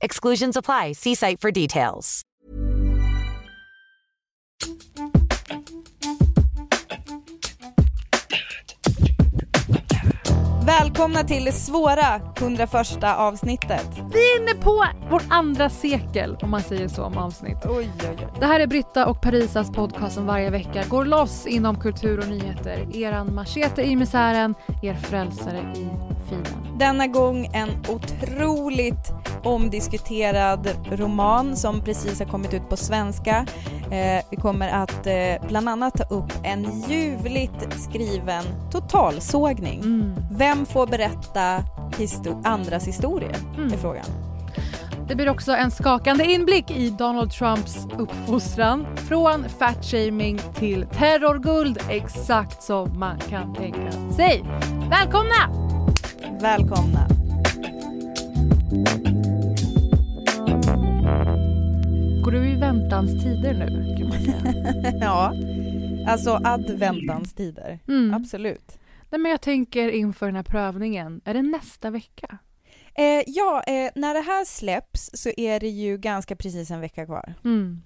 Exclusions apply. See site for details. Välkomna till det svåra 101 avsnittet. Vi är inne på vårt andra sekel om man säger så om avsnitt. Oj, oj, oj. Det här är Britta och Parisas podcast som varje vecka går loss inom kultur och nyheter. Eran machete i misären, er frälsare i filen. Denna gång en otroligt omdiskuterad roman som precis har kommit ut på svenska. Eh, vi kommer att eh, bland annat ta upp en ljuvligt skriven totalsågning. Mm. Vem får berätta histo- andras historier? Mm. är frågan. Det blir också en skakande inblick i Donald Trumps uppfostran. Från fatshaming till terrorguld, exakt som man kan tänka sig. Välkomna! Välkomna. Går du i väntans tider nu kan man säga. ja, alltså adventans tider. Mm. Absolut. Nej, men jag tänker inför den här prövningen, är det nästa vecka? Eh, ja, eh, när det här släpps så är det ju ganska precis en vecka kvar. Mm.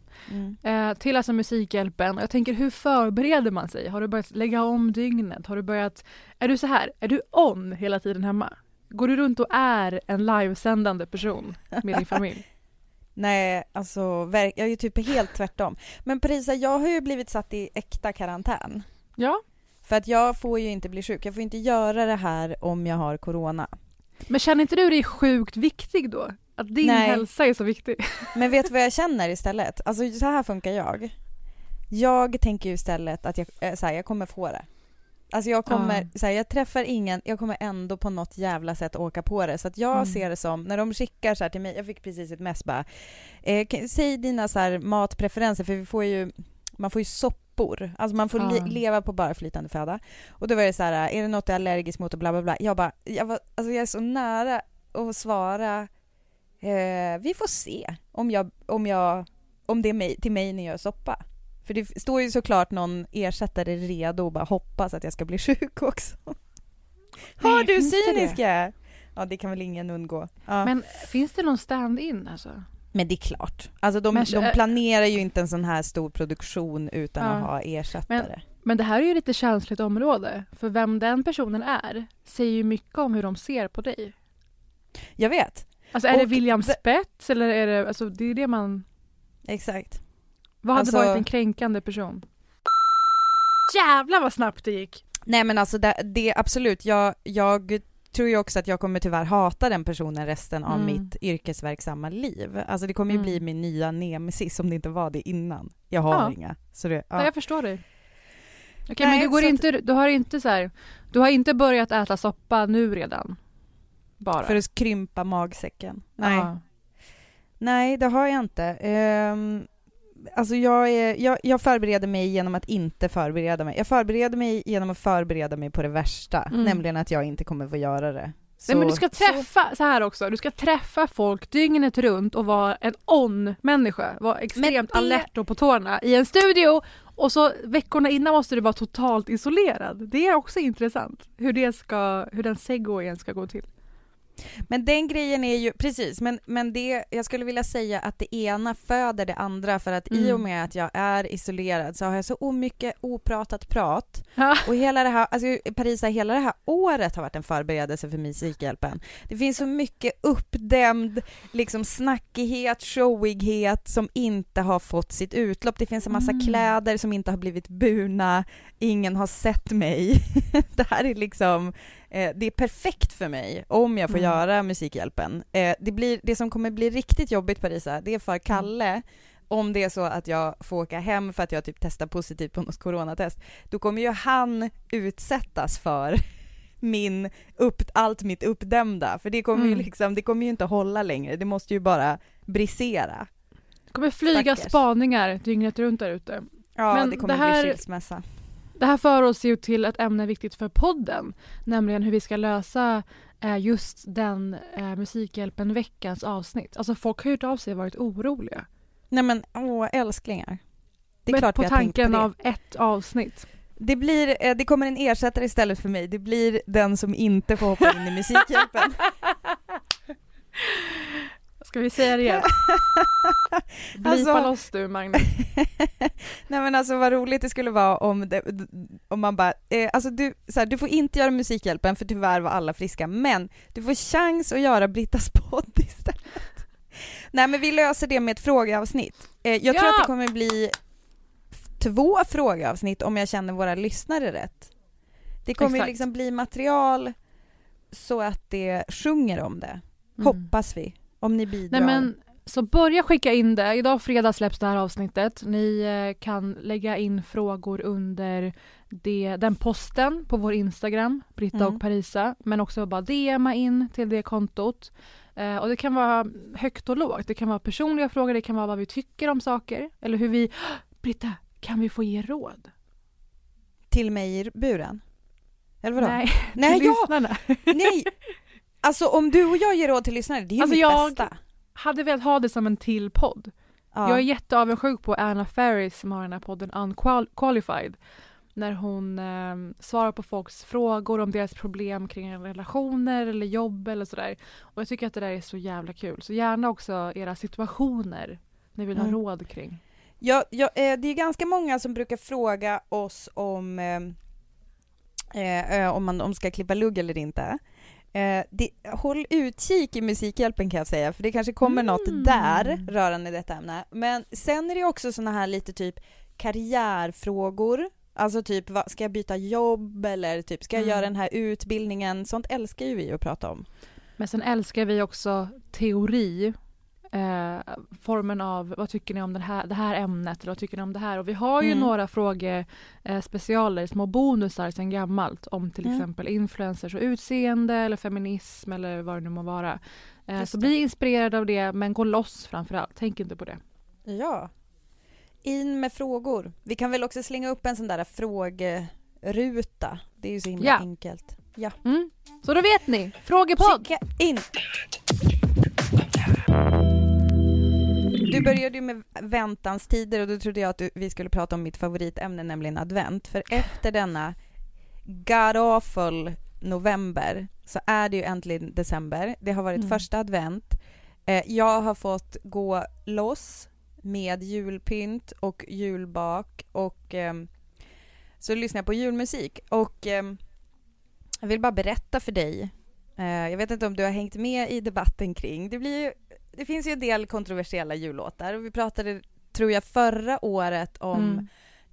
Eh, till alltså Musikhjälpen. Jag tänker hur förbereder man sig? Har du börjat lägga om dygnet? Har du börjat... Är du så här, är du on hela tiden hemma? Går du runt och är en livesändande person med din familj? Nej, alltså jag är ju typ helt tvärtom. Men Parisa, jag har ju blivit satt i äkta karantän. Ja. För att jag får ju inte bli sjuk. Jag får inte göra det här om jag har corona. Men känner inte du dig sjukt viktig då? Att din Nej. hälsa är så viktig? Men vet du vad jag känner istället? Alltså så här funkar jag. Jag tänker ju istället att jag, eh, så här, jag kommer få det. Alltså jag kommer, så här, jag träffar ingen, jag kommer ändå på något jävla sätt åka på det. Så att jag Mm. ser det som, när de skickar så till mig, jag fick precis ett mess bara, eh, kan- säg dina så matpreferenser för vi får ju, man får ju soppor. Alltså man får Ja. le- leva på bara flytande föda. Och då var det så här, är det något jag är allergisk mot och bla bla bla. Jag bara, jag, var, alltså jag är så nära att svara, eh, vi får se om jag, om jag, om det är mig, till mig ni gör soppa. För det står ju såklart någon ersättare redo och bara hoppas att jag ska bli sjuk också. Nej, du finns det? Ja, det kan väl ingen undgå. Ja. Men, Men finns det någon stand-in alltså? det är klart. Alltså de, Men- de planerar ju inte en sån här stor produktion utan Ja. att ha ersättare. Men det här är ju lite känsligt område. För vem den personen är säger ju mycket om hur de ser på dig. Jag vet, Alltså är det Och William det- Spets eller är det, alltså det är det man... exakt. Vad hade Alltså- varit en kränkande person? Jävlar vad snabbt det gick! Nej men alltså det, det absolut, jag, jag tror ju också att jag kommer tyvärr hata den personen resten av Mm. mitt yrkesverksamma liv. Alltså det kommer ju Mm. bli min nya nemesis om det inte var det innan. Jag har Ja. inga. Så det, Ja. ja. jag förstår dig. Okej Nej, men du går inte, du har inte så här, du har inte börjat äta soppa nu redan? Bara? För att krympa magsäcken. Nej. Ja. Nej, det har jag inte. Ehm, alltså jag, är, jag, jag förbereder mig genom att inte förbereda mig. Jag förbereder mig genom att förbereda mig på det värsta, Mm. nämligen att jag inte kommer få göra det. Nej men du Så- ska träffa, så här också, du ska träffa folk dygnet runt och vara en on-människa. Vara extremt det- alert och på tårna i en studio och så veckorna innan måste du vara totalt isolerad. Det är också intressant hur, det ska, hur den segwayen ska gå till. Men den grejen är ju, precis, men, men det, jag skulle vilja säga att det ena föder det andra för att i Mm. och med att jag är isolerad så har jag så mycket opratat prat Ja. och hela det här, alltså Parisa, hela det här året har varit en förberedelse för Musikhjälpen. Det finns så mycket uppdämd, liksom snackighet, showighet som inte har fått sitt utlopp. Det finns en massa Mm. kläder som inte har blivit burna, ingen har sett mig. det här är liksom, eh, det är perfekt för mig om jag får Mm. göra Musikhjälpen. Eh, det, blir, det som kommer bli riktigt jobbigt Parisa, det är för Kalle om det är så att jag får åka hem för att jag typ testar positivt på något coronatest, då kommer ju han utsättas för min upp, allt mitt uppdämda, för det kommer ju Mm. liksom, det kommer ju inte hålla längre, det måste ju bara brisera. Det kommer flyga Stackars. spaningar dygnet runt där ute. Ja, Men det kommer det här- bli skilsmässa. Det här för oss ju till ett ämne viktigt för podden, nämligen hur vi ska lösa eh, just den eh, Musikhjälpen veckans avsnitt. Alltså folk har hört av sig och varit oroliga. Nej men, åh älsklingar. Det är Men klart på vi har tänkt på tanken det. av ett avsnitt. Det, blir, eh, det kommer en ersättare istället för mig, det blir den som inte får hoppa in i Musikhjälpen. Ska vi säga det igen? Blipa Alltså- loss du Magnus. Nej men alltså vad roligt det skulle vara om, det, om man bara, eh, alltså du, så här, du får inte göra Musikhjälpen för tyvärr var alla friska, men du får chans att göra Brittas podd istället. Nej men vi löser det med ett frågeavsnitt. Eh, jag tror Ja! att det kommer bli två frågeavsnitt om jag känner våra lyssnare rätt. Det kommer ju Exakt. liksom bli material så att det sjunger om det, Mm. hoppas vi. Om ni bidrar. Nej men så börja skicka in det. Idag fredag släpps det här avsnittet. Ni eh, kan lägga in frågor under det, den posten på vår Instagram, Britta Mm. och Parisa. Men också bara DMa in till det kontot. Eh, och det kan vara högt och lågt. Det kan vara personliga frågor, det kan vara vad vi tycker om saker. Eller hur vi... Britta, kan vi få ge råd? Till mig i buren? Eller vadå? Nej, Nej till ja! lyssnarna. Nej! Alltså om du och jag ger råd till lyssnare, det är ju Alltså, mitt jag- bästa. Hade velat ha det som en till podd. Ja. Jag är jätteavundsjuk på Anna Ferris som har den här podden Unqualified. När hon eh, svarar på folks frågor om deras problem kring relationer eller jobb eller sådär. Och jag tycker att det där är så jävla kul. Så gärna också era situationer ni vill ha Mm. råd kring. Ja, ja, eh, det är ganska många som brukar fråga oss om, eh, eh, eh, om man om ska klippa lugg eller inte. Eh, det, håll utkik i Musikhjälpen kan jag säga, för det kanske kommer något Mm. där rörande detta ämne. Men sen är det också såna här lite typ karriärfrågor. Alltså typ, vad, ska jag byta jobb eller typ, ska jag Mm. göra den här utbildningen? Sånt älskar ju vi att prata om. Men sen älskar vi också teori. Eh, formen av vad tycker ni om den här, det här ämnet eller vad tycker ni om det här? Och vi har ju Mm. några frågespecialer, små bonusar sen gammalt om till Mm. exempel influencers och utseende eller feminism eller vad det nu må vara. Eh, så bli inspirerad av det men gå loss framför allt. Tänk inte på det. Ja. In med frågor. Vi kan väl också slänga upp en sån där frågeruta. Det är ju så himla Ja. enkelt. Ja. Mm. Så då vet ni, frågepodd! Skicka in! Du började ju med väntans tider och då trodde jag att du, vi skulle prata om mitt favoritämne, nämligen advent. För efter denna god november så är det ju äntligen december. Det har varit Mm. första advent. Eh, jag har fått gå loss med julpynt och julbak och ehm, så lyssnar jag på julmusik och ehm, jag vill bara berätta för dig eh, jag vet inte om du har hängt med i debatten kring det blir ju, det finns ju en del kontroversiella jullåtar och vi pratade tror jag förra året om Mm.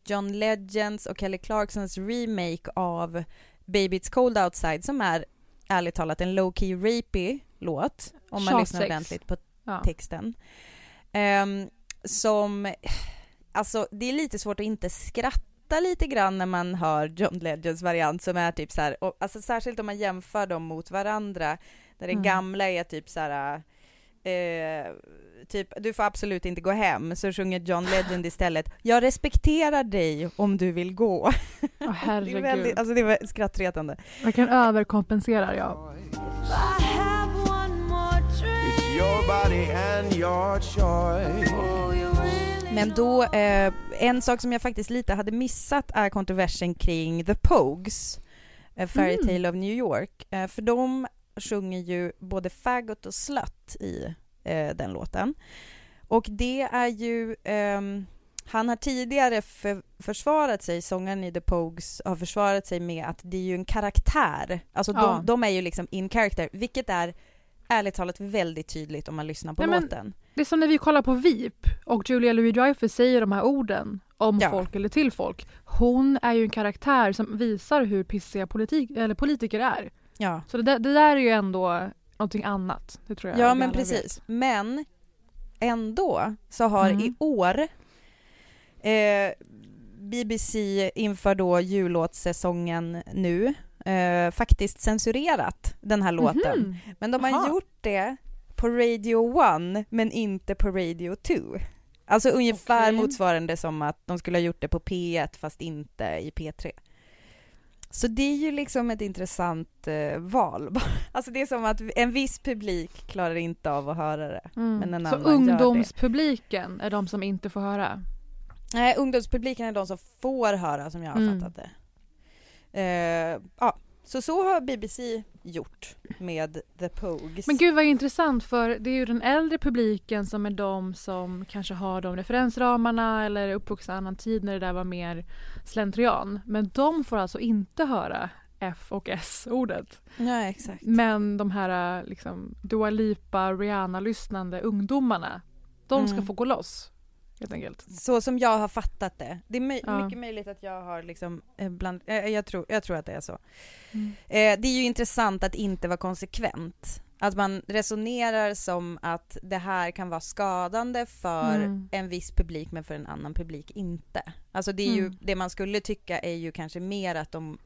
John Legends och Kelly Clarksons remake av Baby It's Cold Outside som är ärligt talat en low-key rapey låt om man lyssnar ordentligt på Ja. texten. Ehm, som, alltså det är lite svårt att inte skratta lite grann när man hör John Legends variant som är typ så här, och, alltså särskilt om man jämför dem mot varandra, där den Mm. gamla är typ så här, eh, typ du får absolut inte gå hem, så sjunger John Legend istället, jag respekterar dig om du vill gå. Åh, Det är, herregud. väldigt, alltså det var skrattretande. Man kan överkompensera ja. Men då, eh, en sak som jag faktiskt lite hade missat är kontroversen kring The Pogues, eh, Fairy Mm. Tale of New York. Eh, för de sjunger ju både faggot och slut i eh, den låten. Och det är ju... ehm, han har tidigare för, försvarat sig, sångaren i The Pogues har försvarat sig med att det är ju en karaktär. Alltså Ja. de, de är ju liksom in character, vilket är ärligt talat väldigt tydligt om man lyssnar på Nej, låten. Det är som när vi kollar på VIP och Julia Louis-Dreyfus säger de här orden om Ja. folk eller till folk. Hon är ju en karaktär som visar hur pissiga politik, eller politiker är. Ja, Så det där, det där är ju ändå någonting annat. Det tror jag ja men precis. vet. Men ändå så har Mm. i år eh, BBC inför då jullåtssäsongen nu eh, faktiskt censurerat den här låten. Mhm. Men de har Aha. gjort det på Radio 1 men inte på Radio 2. Alltså ungefär Okej. motsvarande som att de skulle ha gjort det på P1 fast inte i P3. Så det är ju liksom ett intressant eh, val. Alltså det är som att en viss publik klarar inte av att höra det. Mm. Men en Så annan det. ungdomspubliken är de som inte får höra? Nej, ungdomspubliken är de som får höra som jag har Mm. fattat det. Eh, ja, så så har BBC gjort med The Pogues. Men gud vad intressant för det är ju den äldre publiken som är de som kanske har de referensramarna eller är uppvuxna annan tid när det där var mer slentrian. Men de får alltså inte höra F och S-ordet. Ja, exakt. Men de här liksom Dua Lipa, Rihanna-lyssnande ungdomarna, de ska Mm. få gå loss. Helt enkelt. Så som jag har fattat det. Det är möj- Ja. mycket möjligt att jag har liksom eh, bland, eh, jag, tror, jag tror att det är så. Mm. Eh, det är ju intressant att inte vara konsekvent. Att man resonerar som att det här kan vara skadande för Mm. en viss publik men för en annan publik inte. Alltså det är ju, Mm. det man skulle tycka är ju kanske mer att de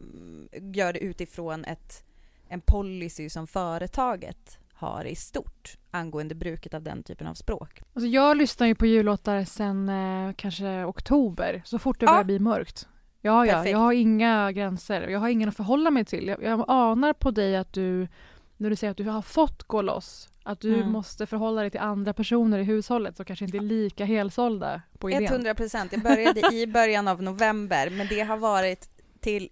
mm, gör det utifrån ett, en policy som företaget har i stort angående bruket av den typen av språk. Alltså jag lyssnar ju på jullåtar sen eh, kanske oktober, så fort det Ja. börjar bli mörkt. Ja, ja, jag har inga gränser. Jag har ingen att förhålla mig till. Jag, jag anar på dig att du, när du säger att du har fått gå loss, att du Mm. måste förhålla dig till andra personer i hushållet som kanske inte är lika helsålda på idén. 100 procent. Jag började i början av november, men det har varit till,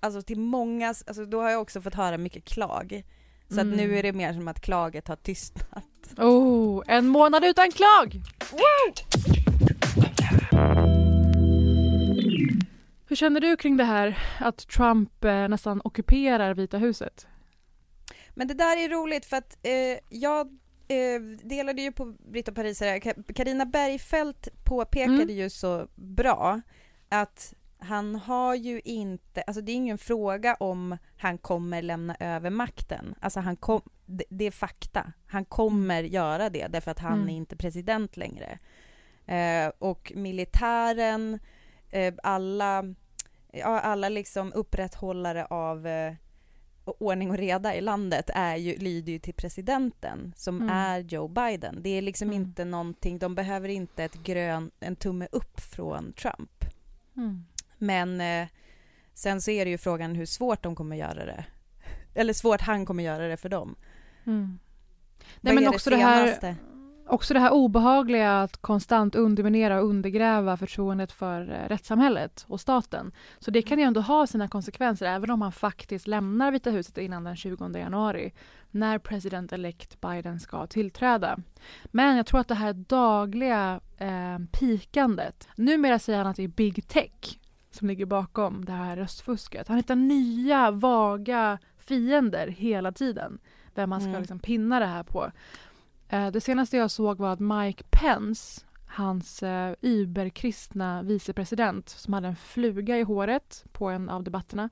alltså till många, alltså då har jag också fått höra mycket klag. Så Mm. att nu är det mer som att klaget har tystnat. Oh, en månad utan klag! Hur känner du kring det här att Trump eh, nästan ockuperar Vita huset? Men det där är roligt för att eh, jag eh, delade ju på Britta Parisare, Karina Bergfeldt påpekade Mm. ju så bra att han har ju inte, alltså det är ingen fråga om han kommer lämna över makten. Alltså han kom, det, det är fakta. Han kommer göra det därför att han Mm. är inte president längre. Eh, och militären, eh, alla, ja, alla liksom upprätthållare av eh, ordning och reda i landet är ju, lyder ju till presidenten som Mm. är Joe Biden. Det är liksom Mm. inte någonting, de behöver inte ett grön, en tumme upp från Trump. Men eh, sen så är det ju frågan hur svårt de kommer göra det. Eller svårt han kommer göra det för dem. Mm. Nej, men också det, här, senaste? också det här obehagliga att konstant underminera och undergräva förtroendet för eh, rättssamhället och staten. Så det kan ju ändå ha sina konsekvenser även om man faktiskt lämnar Vita huset innan den 20 januari när president-elect Biden ska tillträda. Men jag tror att det här dagliga eh, pikandet, numera säger han att det är big tech som ligger bakom det här röstfusket. Han hittar nya vaga fiender hela tiden. Vem man ska Mm. liksom pinna det här på. Eh, det senaste jag såg var att Mike Pence, hans eh, überkristna vicepresident som hade en fluga i håret på en av debatterna,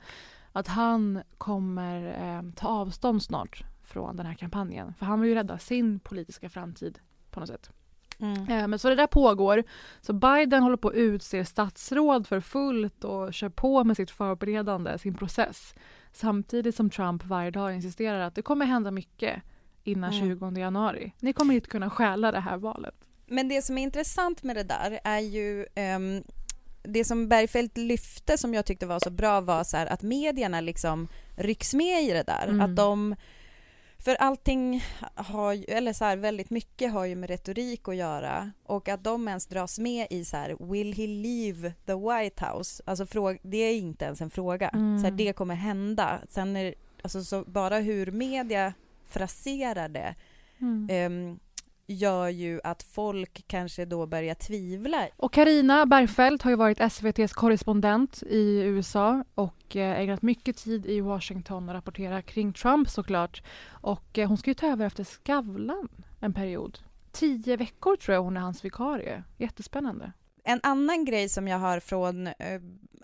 att han kommer eh, ta avstånd snart från den här kampanjen. För han vill ju rädda sin politiska framtid på något sätt. Mm. Eh, Men så det där pågår. Så Biden håller på att utse statsråd för fullt och kör på med sitt förberedande, sin process. Samtidigt som Trump varje dag insisterar att det kommer hända mycket innan Mm. 20 januari. Ni kommer inte kunna stjäla det här valet. Men det som är intressant med det där är ju ehm, det som Bergfeldt lyfte som jag tyckte var så bra var så här att medierna liksom rycks med i det där. Mm. Att de, för allting har ju, eller så här väldigt mycket har ju med retorik att göra och att de ens dras med i så här will he leave the White House? Alltså fråga, det är inte ens en fråga. Mm. Så här, det kommer hända. Sen är alltså så bara hur media fraserar det Mm. ehm, gör ju att folk kanske då börjar tvivla. Och Karina Bergfeldt har ju varit SVTs korrespondent i USA och eh, ägnat mycket tid i Washington och rapporterar kring Trump såklart. Och eh, hon ska ju ta över efter Skavlan en period. Tio veckor tror jag hon är hans vikarie. Jättespännande. En annan grej som jag har från eh,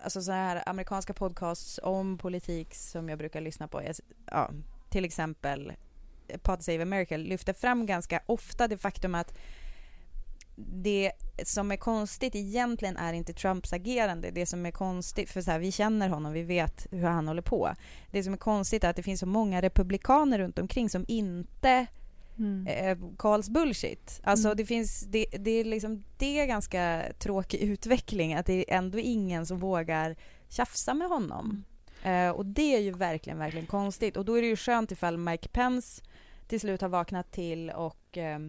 alltså så här amerikanska podcasts om politik som jag brukar lyssna på, är, ja, till exempel Pod Save America, lyfter fram ganska ofta det faktum att det som är konstigt egentligen är inte Trumps agerande. Det som är konstigt, för så här, vi känner honom, vi vet hur han håller på. Det som är konstigt är att det finns så många republikaner runt omkring som inte eh, Karls bullshit. Alltså Mm. det finns, det, det är liksom, det är ganska tråkig utveckling att det är ändå ingen som vågar tjafsa med honom. Eh, och det är ju verkligen, verkligen konstigt. Och då är det ju skönt ifall Mike Pence till slut har vaknat till och eh,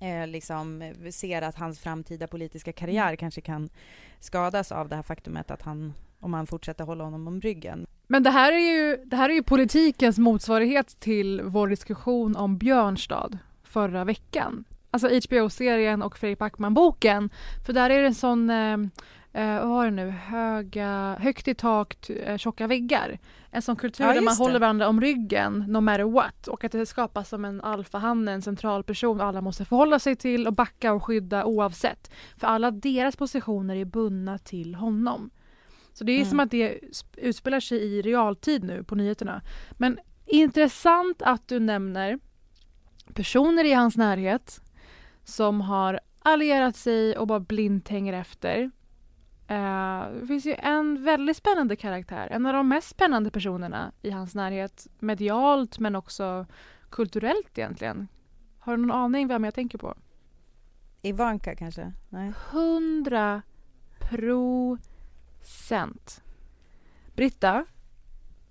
eh, liksom ser att hans framtida politiska karriär kanske kan skadas av det här faktumet att han, om han fortsätter hålla honom om ryggen. Men det här, är ju, det här är ju politikens motsvarighet till vår diskussion om Björnstad förra veckan. Alltså HBO-serien och Fredrik Backman-boken. För där är det en sån, eh, eh, vad var det nu, höga, högt i tak, eh, tjocka väggar. En sån kultur Ja, där man det. håller varandra om ryggen no matter what. Och att det skapas som en alfahanne, en central person alla måste förhålla sig till och backa och skydda oavsett. För alla deras positioner är bundna till honom. Så det är Mm. som att det sp- utspelar sig i realtid nu på nyheterna. Men intressant att du nämner personer i hans närhet som har allierat sig och bara blint hänger efter. Eh, det finns ju en väldigt spännande karaktär, en av de mest spännande personerna i hans närhet medialt men också kulturellt egentligen. Har du någon aning vem jag tänker på? Ivanka kanske? Nej. 100 procent. Britta,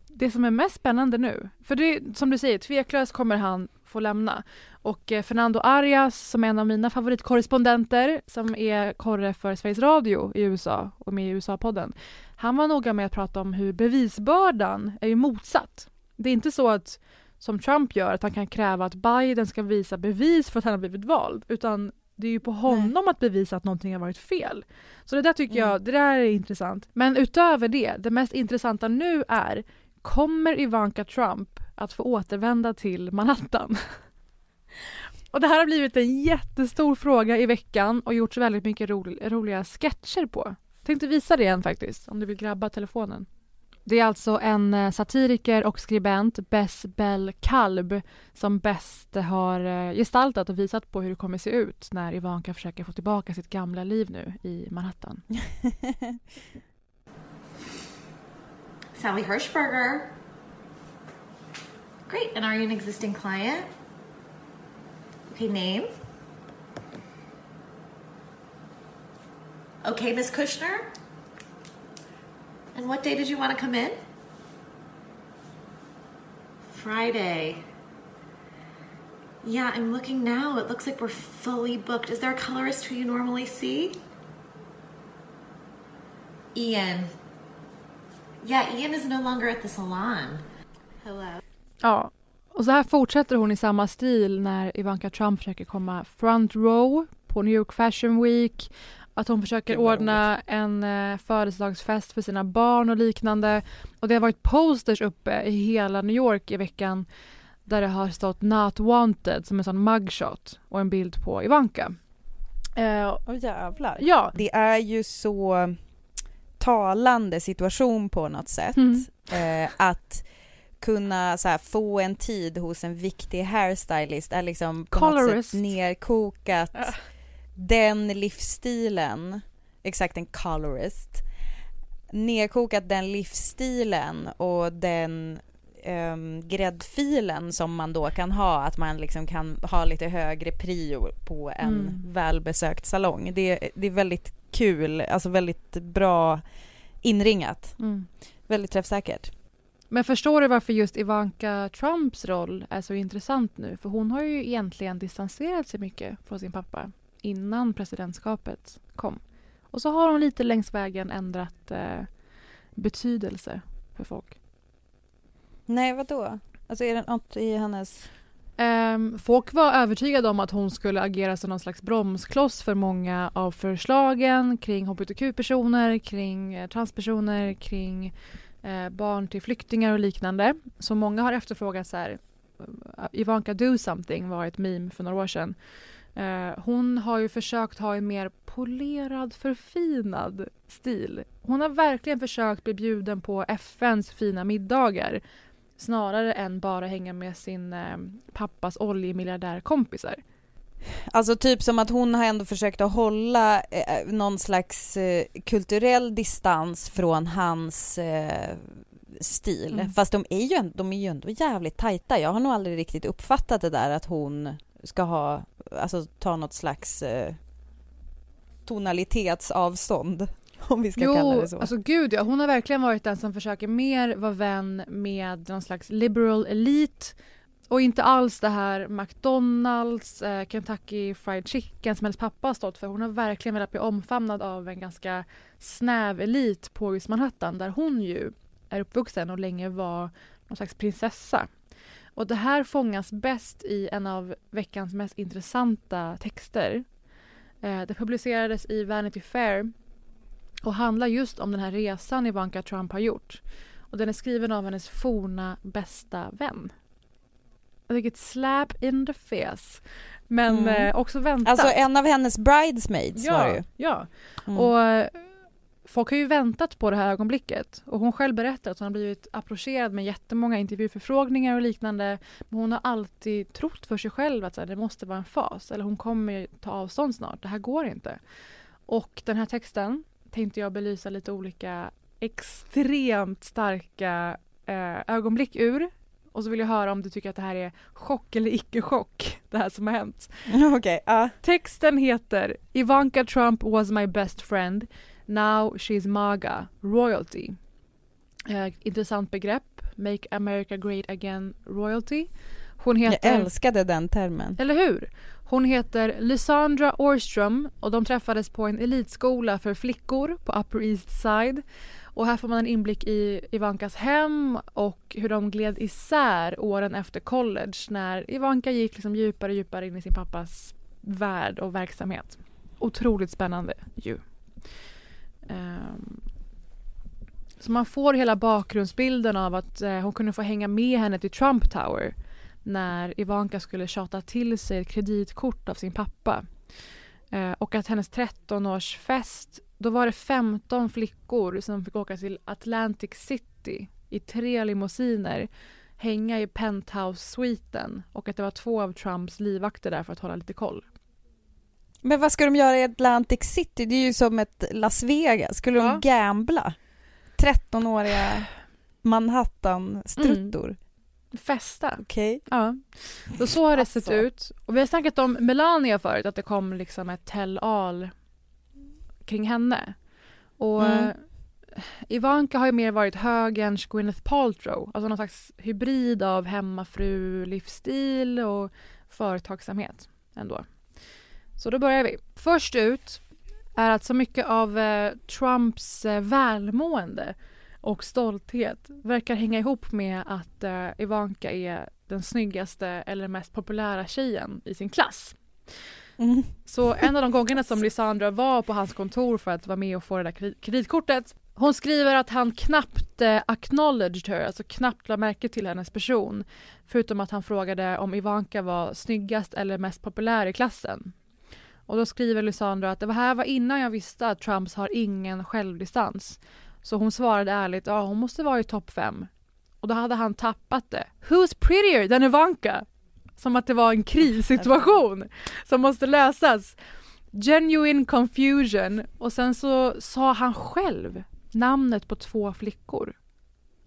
det som är mest spännande nu, för det som du säger, tveklöst kommer han få lämna. Och eh, Fernando Arias, som är en av mina favoritkorrespondenter, som är korre för Sveriges Radio i USA och med i USA-podden, han var noga med att prata om hur bevisbördan är ju motsatt. Det är inte så att, som Trump gör, att han kan kräva att Biden ska visa bevis för att han har blivit vald, utan det är ju på honom att bevisa att någonting har varit fel. Så det där tycker jag, Mm. det där är intressant. Men utöver det, det mest intressanta nu är, kommer Ivanka Trump att få återvända till Manhattan? Och det här har blivit en jättestor fråga i veckan och gjorts väldigt mycket ro roliga sketcher på. Tänkte visa det igen faktiskt, om du vill grabba telefonen. Det är alltså en eh, satiriker och skribent, Bess Bell Kalb, som bäst har eh, gestaltat och visat på hur det kommer se ut när Ivanka försöker få tillbaka sitt gamla liv nu i Manhattan. Sally Hirschberger. Great. And are you an existing client? Okay, name? Okay, Miss Kushner. And what day did you want to come in? Friday. Yeah, I'm looking now. It looks like we're fully booked. Is there a colorist who you normally see? Ian. Yeah, Ian is no longer at the salon. Hello. Ja, och så här fortsätter hon i samma stil när Ivanka Trump försöker komma front row på New York Fashion Week. Att hon försöker ordna en eh, födelsedagsfest för sina barn och liknande. Och det har varit posters uppe i hela New York i veckan där det har stått Not Wanted som en sån mugshot och en bild på Ivanka. Eh, Åh jävlar. ja, Det är ju så talande situation på något sätt. Mm. Eh, att kunna så här, få en tid hos en viktig hairstylist är liksom på något Colorist. sätt nerkokat Ah. den livsstilen, exakt en colorist, nerkokat den livsstilen och den um, gräddfilen som man då kan ha, att man liksom kan ha lite högre prio på en Mm. välbesökt salong. Det, det är väldigt kul, alltså väldigt bra inringat, mm. väldigt träffsäkert. Men förstår du varför just Ivanka Trumps roll är så intressant nu? För hon har ju egentligen distanserat sig mycket från sin pappa innan presidentskapet kom. Och så har hon lite längs vägen ändrat eh, betydelse för folk. Nej, vad då? Alltså är det något i hennes... Ehm, folk var övertygade om att hon skulle agera som någon slags bromskloss för många av förslagen kring hbtq-personer, kring eh, transpersoner, kring eh, barn till flyktingar och liknande. Så många har efterfrågat så här, eh, Ivanka do something var ett meme för några år sedan. Eh, hon har ju försökt ha en mer polerad, förfinad stil. Hon har verkligen försökt bli bjuden på FNs fina middagar snarare än bara hänga med sin eh, pappas oljemiljardärkompisar. Alltså typ som att hon har ändå försökt att hålla eh, någon slags eh, kulturell distans från hans eh, stil. Mm. Fast de är, ju, de är ju ändå jävligt tajta. Jag har nog aldrig riktigt uppfattat det där att hon ska ha, alltså ta något slags eh, tonalitetsavstånd. Om vi ska kalla Jo, det så. alltså gud ja. Hon har verkligen varit den som försöker mer vara vän med någon slags liberal elite och inte alls det här McDonalds, eh, Kentucky Fried Chicken som hennes pappa har stått för. Hon har verkligen velat bli omfamnad av en ganska snäv elit på just Manhattan där hon ju är uppvuxen och länge var någon slags prinsessa. Och det här fångas bäst i en av veckans mest intressanta texter. Eh, det publicerades i Vanity Fair och handlar just om den här resan Ivanka Trump har gjort. Och den är skriven av hennes forna bästa vän. Jag tycker ett slap in the face. Men Mm. eh, också väntat. Alltså en av hennes bridesmaids var det ja, ju. ja. Mm. Och eh, folk har ju väntat på det här ögonblicket. Och hon själv berättar att hon har blivit approcherad med jättemånga intervjuförfrågningar och liknande. Men hon har alltid trott för sig själv att så här, det måste vara en fas. Eller hon kommer ta avstånd snart. Det här går inte. Och den här texten tänkte jag belysa lite olika extremt starka eh, ögonblick ur. Och så vill jag höra om du tycker att det här är chock eller icke-chock, det här som har hänt. Okej, ja. Texten heter Ivanka Trump was my best friend. Now she's MAGA, royalty. Eh, intressant begrepp. Make America great again, royalty. Hon Jag heter... älskade den termen. Eller hur? Hon heter Lysandra Orstrom och de träffades på en elitskola för flickor på Upper East Side. Och här får man en inblick i Ivankas hem och hur de gled isär åren efter college när Ivanka gick liksom djupare och djupare in i sin pappas värld och verksamhet. Otroligt spännande ju. Um, så man får hela bakgrundsbilden av att eh, hon kunde få hänga med henne till Trump Tower när Ivanka skulle tjata till sig ett kreditkort av sin pappa. Eh, och att hennes 13-årsfest, då var det 15 flickor som fick åka till Atlantic City i tre limousiner, hänga i penthouse-sviten och att det var två av Trumps livvakter där för att hålla lite koll. Men vad ska de göra i Atlantic City? Det är ju som ett Las Vegas. Skulle Ja. de gambla? 13-åriga Manhattan-struttor. Festa. Okej. Ja. Så, så har det sett Alltså. ut. Och vi har snackat om Melania förut, att det kom liksom ett tell-all kring henne. Och Mm. Ivanka har ju mer varit högerns Gwyneth Paltrow, alltså någon slags hybrid av hemmafru-livsstil och företagsamhet ändå. Så då börjar vi. Först ut är att så mycket av eh, Trumps eh, välmående och stolthet verkar hänga ihop med att eh, Ivanka är den snyggaste eller mest populära tjejen i sin klass. Mm. Så en av de gångerna som Lysandra var på hans kontor för att vara med och få det där kreditkortet hon skriver att han knappt eh, acknowledged her, alltså knappt lade märke till hennes person. Förutom att han frågade om Ivanka var snyggast eller mest populär i klassen. Och då skriver Lysandra att det var här var innan jag visste att Trumps har ingen självdistans. Så hon svarade ärligt, ja hon måste vara i topp fem. Och då hade han tappat det. Who's prettier than Ivanka? Som att det var en krissituation som måste lösas. Genuine confusion. Och sen så sa han själv namnet på två flickor.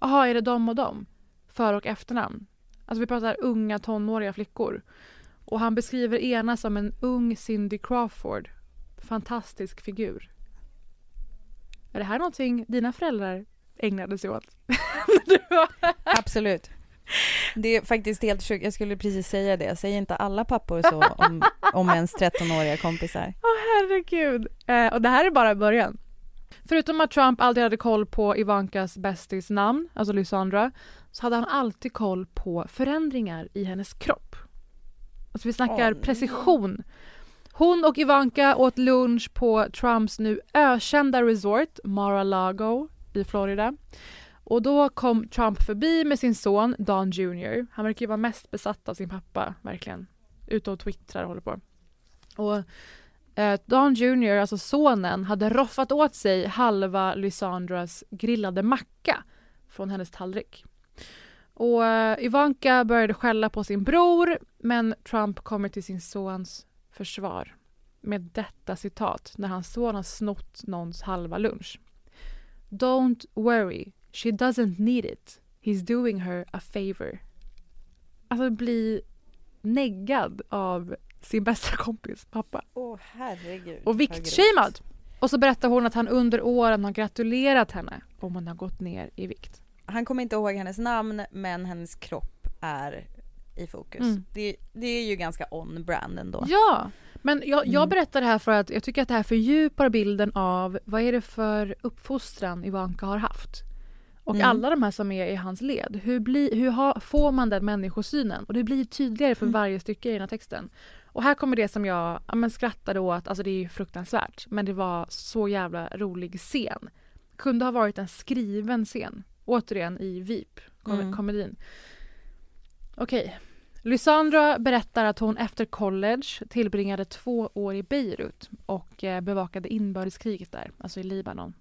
Jaha, är det de och dem? För och efternamn. Alltså vi pratar unga tonåriga flickor. Och han beskriver ena som en ung Cindy Crawford. Fantastisk figur. Är det här någonting dina föräldrar ägnade sig åt? Absolut. Det är faktiskt helt sjukt. Jag skulle precis säga det. Säger inte alla pappor så om, om ens 13-åriga kompisar? Åh herregud. Eh, och det här är bara början. Förutom att Trump aldrig hade koll på Ivankas bästis namn, alltså Lysandra, så hade han alltid koll på förändringar i hennes kropp. Alltså vi snackar Åh, precision. Hon och Ivanka åt lunch på Trumps nu ökända resort Mar-a-Lago i Florida. Och då kom Trump förbi med sin son Don Jr. Han verkar ju vara mest besatt av sin pappa, verkligen. Ute och twittrar och håller på. Och eh, Don Jr, alltså sonen, hade roffat åt sig halva Lysandras grillade macka från hennes tallrik. Och eh, Ivanka började skälla på sin bror men Trump kommer till sin sons försvar med detta citat när hans son har snott någons halva lunch. Don't worry, she doesn't need it. He's doing her a favor. Alltså bli neggad av sin bästa kompis pappa. Åh herregud. Och viktshamead. Och så berättar hon att han under åren har gratulerat henne om hon har gått ner i vikt. Han kommer inte ihåg hennes namn men hennes kropp är i fokus. Mm. Det, det är ju ganska on-brand ändå. Ja, men jag, jag Mm. berättar det här för att jag tycker att det här fördjupar bilden av vad är det för uppfostran Ivanka har haft. Och Mm. alla de här som är i hans led. Hur, blir, hur har, får man den människosynen? Och det blir tydligare för Mm. varje stycke i den här texten. Och här kommer det som jag ja, men skrattade åt, alltså det är ju fruktansvärt, men det var så jävla rolig scen. Kunde ha varit en skriven scen. Återigen i VIP, kom- Mm. komedin. Okej. Lysandra berättar att hon efter college tillbringade två år i Beirut och eh, bevakade inbördeskriget där, alltså i Libanon.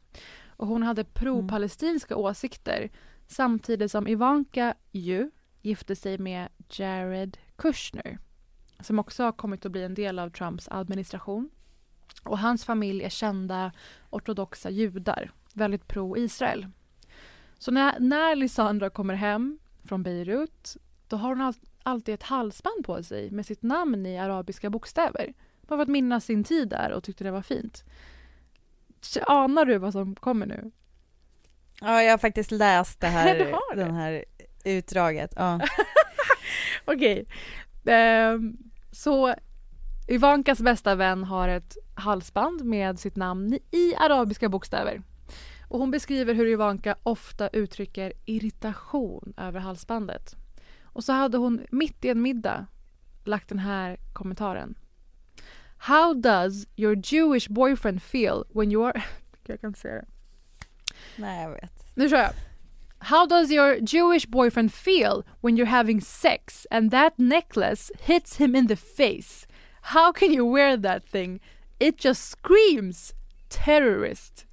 Och hon hade pro-palestinska åsikter samtidigt som Ivanka ju gifte sig med Jared Kushner som också har kommit att bli en del av Trumps administration. Och hans familj är kända ortodoxa judar, väldigt pro-Israel. Så när, när Lysandra kommer hem från Beirut då har hon all, alltid ett halsband på sig med sitt namn i arabiska bokstäver. Bara för att minnas sin tid där och tyckte det var fint. Anar du vad som kommer nu? Ja, jag har faktiskt läst det här, det? den här utdraget. Ja. Okej. Ehm, så Ivankas bästa vän har ett halsband med sitt namn i arabiska bokstäver. Och hon beskriver hur Ivanka ofta uttrycker irritation över halsbandet. Och så hade hon mitt i en middag lagt den här kommentaren. How does your Jewish boyfriend feel when you are... Jag kan inte säga det. Nej, jag vet. Nu kör jag. How does your Jewish boyfriend feel when you're having sex and that necklace hits him in the face? How can you wear that thing? It just screams terrorist.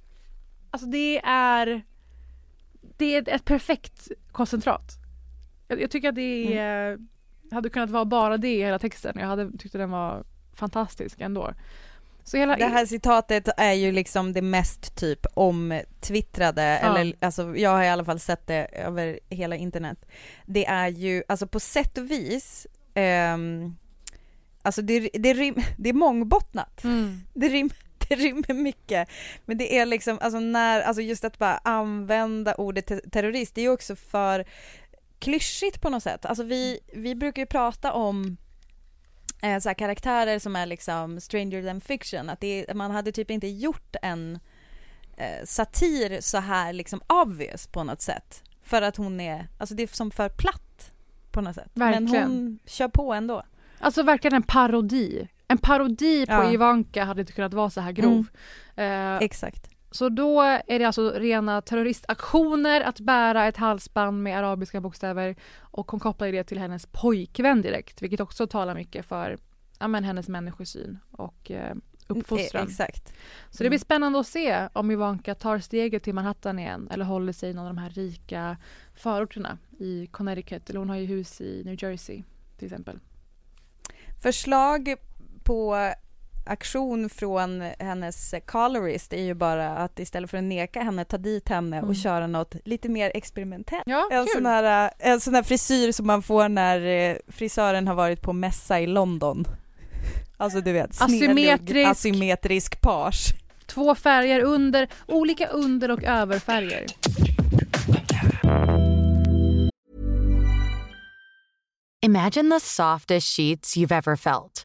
Alltså det är det är ett perfekt koncentrat. Jag, jag tycker att det är, hade kunnat vara bara det i hela texten. Jag hade tyckt att den var fantastisk ändå. Så hela, Det här citatet är ju liksom det mest typ omtwittrade, Ja. eller alltså jag har i alla fall sett det över hela internet. Det är ju, alltså på sätt och vis, ehm, alltså det, det, rim, det är mångbottnat. Mm. Det, rim, det rymmer mycket. Men det är liksom, alltså när, alltså just att bara använda ordet te- terrorist, det är ju också för klyschigt på något sätt. Alltså vi, vi brukar ju prata om eh, så här karaktärer som är liksom stranger than fiction, att det man hade typ inte gjort en eh, satir så här liksom obvious på något sätt. För att hon är, alltså det är som för platt på något sätt. Men Verkligen. hon kör på ändå. Alltså verkligen en parodi. En parodi på Ja. Ivanka hade inte kunnat vara så här grov. Eh, Exakt. Så då är det alltså rena terroristaktioner att bära ett halsband med arabiska bokstäver och hon kopplar det till hennes pojkvän direkt vilket också talar mycket för ja, men hennes människosyn och eh, uppfostran. E- exakt. Så det blir spännande att se om Ivanka tar steget till Manhattan igen eller håller sig i någon av de här rika förorterna i Connecticut eller hon har ju hus i New Jersey till exempel. Förslag på aktion från hennes colorist är ju bara att istället för att neka henne, ta dit henne Mm. och köra något lite mer experimentellt. Ja, En sån, här, eh, en sån här frisyr som man får när eh, frisören har varit på mässa i London. Alltså du vet, Asymmetrisk. asymmetrisk page. Två färger under, olika under och överfärger. Imagine the softest sheets you've ever felt.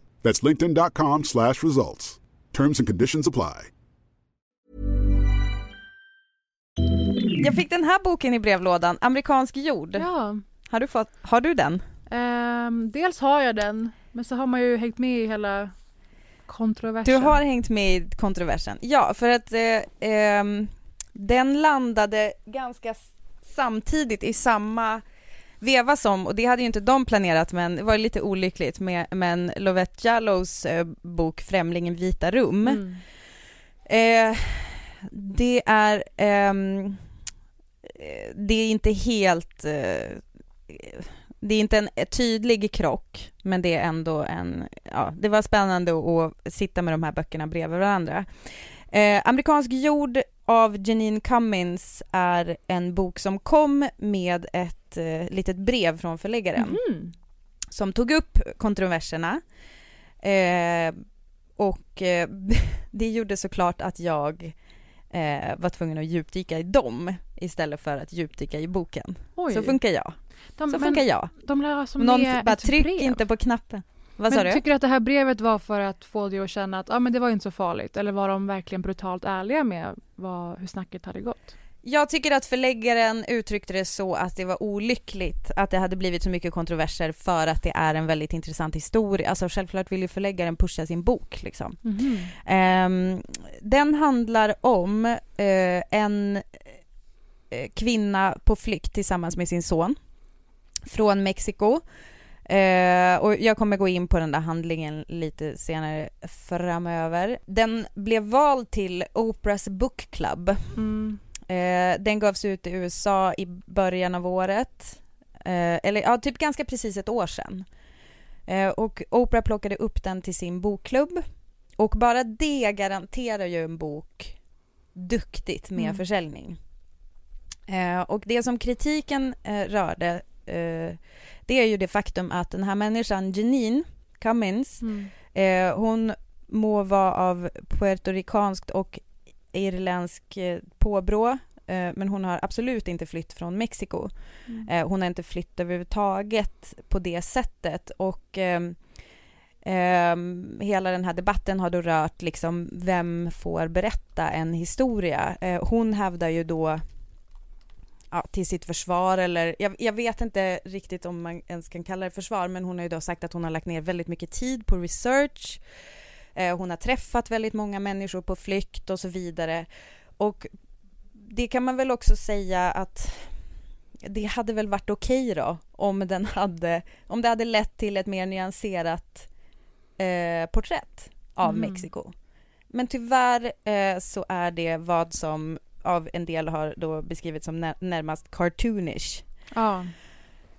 That's linkedin.com slash results. Terms and conditions apply. Jag fick den här boken i brevlådan, Amerikansk jord. Ja. Har, du fått, har du den? Ehm, dels har jag den, men så har man ju hängt med i hela kontroversen. Du har hängt med i kontroversen. Ja, för att eh, ehm, den landade ganska samtidigt i samma veva som, och det hade ju inte de planerat men det var lite olyckligt med men Lovette Jallows eh, bok Främlingen vita rum. Mm. Eh, det är ehm, eh, det är inte helt eh, det är inte en tydlig krock, men det är ändå en, ja, det var spännande att sitta med de här böckerna bredvid varandra. Eh, Amerikansk jord av Janine Cummins är en bok som kom med ett eh, litet brev från förläggaren Mhm. som tog upp kontroverserna. Eh, och eh, det gjorde såklart att jag eh, var tvungen att djupdyka i dem istället för att djupdyka i boken. Oj. Så funkar jag. de, Så funkar jag. De lär alltså Någon med bara tryck brev. inte på knappen. Vad men du? tycker du att det här brevet var för att få dig att känna att ah, men det var inte så farligt? Eller var de verkligen brutalt ärliga med vad, hur snacket hade gått? Jag tycker att förläggaren uttryckte det så att det var olyckligt att det hade blivit så mycket kontroverser för att det är en väldigt intressant historia. Alltså självklart vill ju förläggaren pusha sin bok liksom. Ehm, den handlar om eh, en eh, kvinna på flykt tillsammans med sin son från Mexiko. Eh, och jag kommer gå in på den där handlingen lite senare framöver. Den blev vald till Oprahs Book Club. Mm. Eh, den gavs ut i USA i början av året. Eh, eller ja, typ ganska precis ett år sedan. Eh, och Oprah plockade upp den till sin bokklubb. Och bara det garanterar ju en bok duktigt med Mm. försäljning. Eh, och det som kritiken eh, rörde, eh, det är ju det faktum att den här människan, Janine Cummins, Mm. Hon må vara av puertoricanskt och irländsk eh, påbrå, eh, men hon har absolut inte flytt från Mexiko. Mm. Eh, hon har inte flytt överhuvudtaget på det sättet och ehm, hela den här debatten har då rört liksom vem får berätta en historia. Eh, hon hävdar ju då ja, till sitt försvar eller jag, jag vet inte riktigt om man ens kan kalla det försvar men hon har ju då sagt att hon har lagt ner väldigt mycket tid på research. Eh, hon har träffat väldigt många människor på flykt och så vidare. Och det kan man väl också säga att det hade väl varit okej då om den hade, om det hade lett till ett mer nyanserat eh, porträtt av Mhm. Mexiko. Men tyvärr eh, så är det vad som av en del har då beskrivits som när, närmast cartoonish. Ja.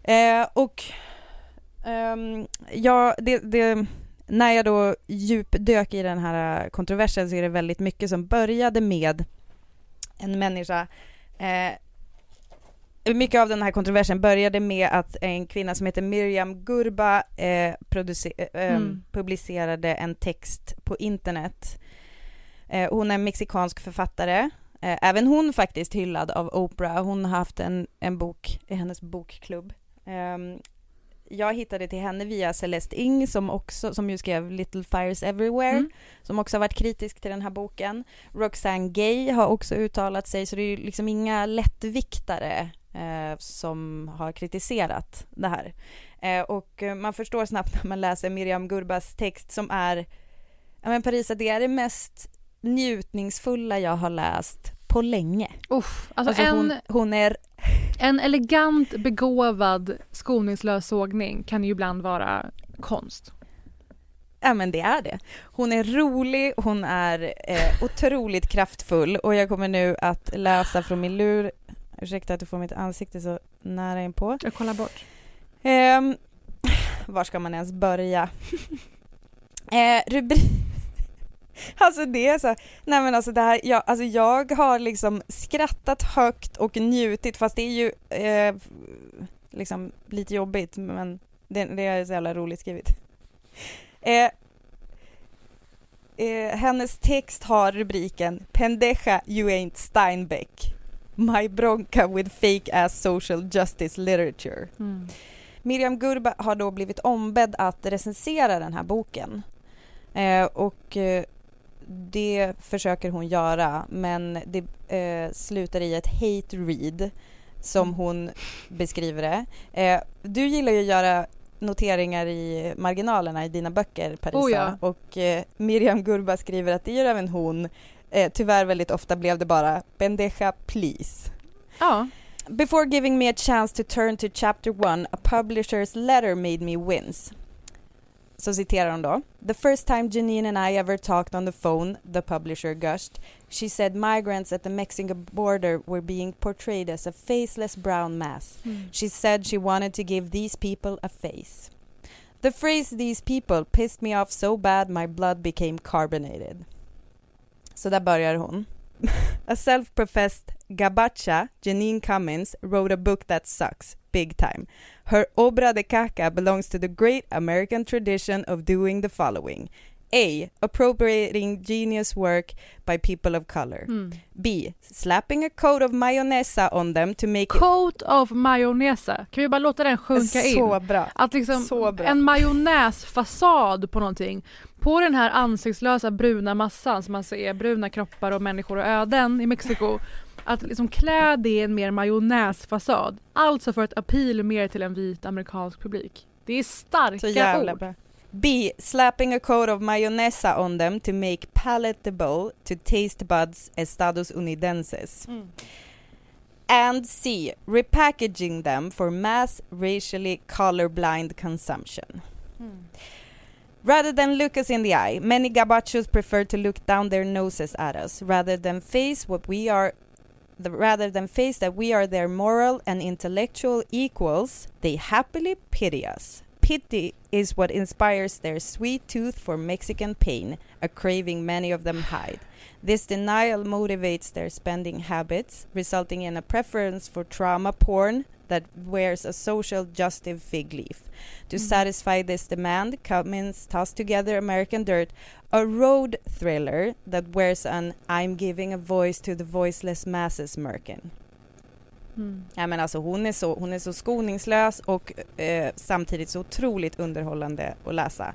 Eh, och ehm, ja, det, det, när jag då djupdök i den här kontroversen så är det väldigt mycket som började med en människa eh, mycket av den här kontroversen började med att en kvinna som heter Miriam Gurba eh, eh, eh, Mm. publicerade en text på internet. Eh, hon är en mexikansk författare Eh, även hon faktiskt hyllad av Oprah. Hon har haft en, en bok i hennes bokklubb. Jag hittade till henne via Celeste Ing som också, som ju skrev Little Fires Everywhere, Mm. som också har varit kritisk till den här boken. Roxane Gay har också uttalat sig, så det är ju liksom inga lättviktare eh, som har kritiserat det här. Eh, och eh, man förstår snabbt när man läser Miriam Gurbas text som är, ja men Parisa, det är det mest njutningsfulla jag har läst på länge. Uff, alltså, Alltså en, hon, hon är en elegant begåvad skoningslös sågning kan ju ibland vara konst. Ja men det är det. Hon är rolig, hon är eh, otroligt kraftfull och jag kommer nu att läsa från min lur. Ursäkta att du får mitt ansikte så nära inpå. Jag kollar bort. Ehm, var ska man ens börja? eh, rubrik... Alltså det är så, nej men alltså det här, jag, alltså jag har liksom skrattat högt och njutit fast det är ju eh, liksom lite jobbigt men det, det är så jävla roligt skrivet. Eh, eh, hennes text har rubriken Pendeja you ain't Steinbeck. My bronca with fake ass social justice literature. Mm. Miriam Gurba har då blivit ombedd att recensera den här boken. Eh, och eh, det försöker hon göra men det eh, slutar i ett hate read som hon beskriver det. Eh, du gillar ju att göra noteringar i marginalerna i dina böcker Parisa Oh ja. och eh, Miriam Gurba skriver att det gör även hon. Eh, tyvärr väldigt ofta blev det bara Bendeja please. Ja. Before giving me a chance to turn to chapter one, a publisher's letter made me wince. Så citerar hon då. The first time Janine and I ever talked on the phone, the publisher gushed, she said migrants at the Mexican border were being portrayed as a faceless brown mass. Mm. She said she wanted to give these people a face. The phrase these people pissed me off so bad my blood became carbonated. Så där börjar hon. a self-professed gabacha, Janine Cummins, wrote a book that sucks, big time. Her obra de caca belongs to the great American tradition of doing the following. A. Appropriating genius work by people of color. Mm. B. Slapping a coat of mayonnaise on them to make Coat of mayonnaise. Kan vi bara låta den it sjunka in? så bra. Att liksom Så bra. en majonnäsfasad på någonting. På den här ansiktslösa bruna massan som man ser bruna kroppar och människor och öden i Mexiko. Att liksom klä det i en mer majonnäsfasad. Alltså för att appeal mer till en vit amerikansk publik. Det är starka ord. bra. B. Slapping a coat of mayonnaise on them to make palatable to taste buds estados unidenses. Mm. And C. Repackaging them for mass racially colorblind consumption. Mm. Rather than look us in the eye, many gabachos prefer to look down their noses at us rather than face what we are. The, rather than face that we are their moral and intellectual equals, they happily pity us. Pity is what inspires their sweet tooth for Mexican pain, a craving many of them hide. This denial motivates their spending habits, resulting in a preference for trauma porn that wears a social justice fig leaf. To satisfy this demand, Cummins tossed together American Dirt, a road thriller that wears an I'm giving a voice to the voiceless masses märken. Mm. Ja, men alltså hon, är så, hon är så skoningslös och eh, samtidigt så otroligt underhållande att läsa.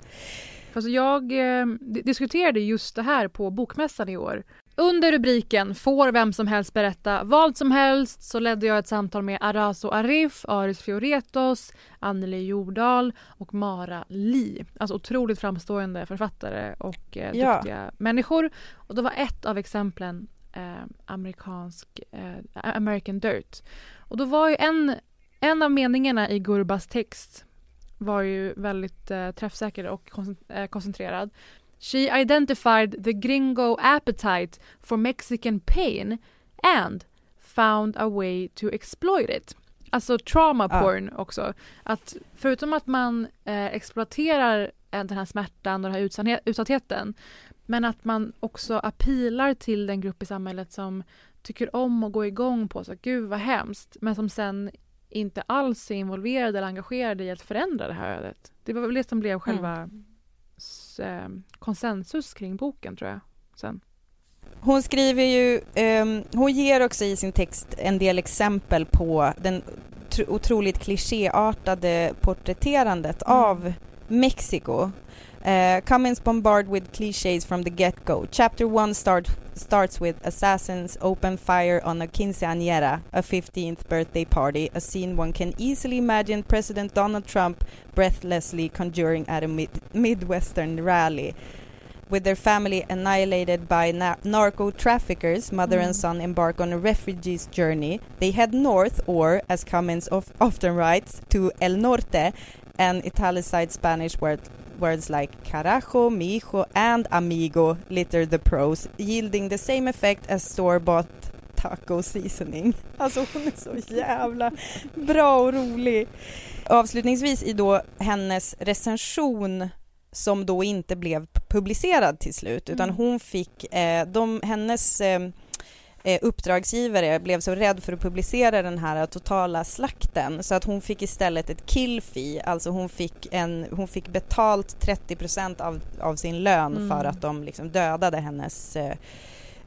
Alltså jag eh, di- diskuterade just det här på Bokmässan i år. Under rubriken Får vem som helst berätta vad som helst så ledde jag ett samtal med Arazo Arif, Aris Fioretos, Anneli Jordahl och Mara Li. Alltså otroligt framstående författare och eh, Ja. duktiga människor. Och det var ett av exemplen eh, amerikansk eh, American Dirt. Och då var ju en, en av meningarna i Gurbas text var ju väldigt eh, träffsäker och eh, koncentrerad. She identified the gringo appetite for Mexican pain and found a way to exploit it. Alltså trauma Ja. porn också. Att förutom att man eh, exploaterar eh, den här smärtan och den här utsatthet- utsattheten men att man också appilar till den grupp i samhället som tycker om att gå igång på så gud vad hemskt men som sen inte alls är involverade eller engagerade i att förändra det här ödet. Det var väl det som blev själva eh, konsensus kring boken tror jag. Sen. Hon skriver ju, ehm, hon ger också i sin text en del exempel på den tr- otroligt klichéartade porträtterandet av Mexiko. Uh, Cummins bombard with cliches from the get-go. Chapter 1 start, starts with assassins open fire on a quinceañera, a 15th birthday party, a scene one can easily imagine President Donald Trump breathlessly conjuring at a mid- Midwestern rally. With their family annihilated by na- narco traffickers, mother and son embark on a refugee's journey. They head north, or, as Cummins of- often writes, to El Norte, an italicized Spanish word, words like carajo, mijo, and amigo litter the prose, yielding the same effect as store-bought taco seasoning. Alltså hon är så jävla bra och rolig. Avslutningsvis i då hennes recension som då inte blev publicerad till slut utan Mm. hon fick, eh, de, hennes eh, eh, uppdragsgivare blev så rädd för att publicera den här totala slakten så att hon fick istället ett kill fee, alltså hon fick, en, hon fick betalt 30% av, av sin lön Mm. för att de liksom dödade hennes eh,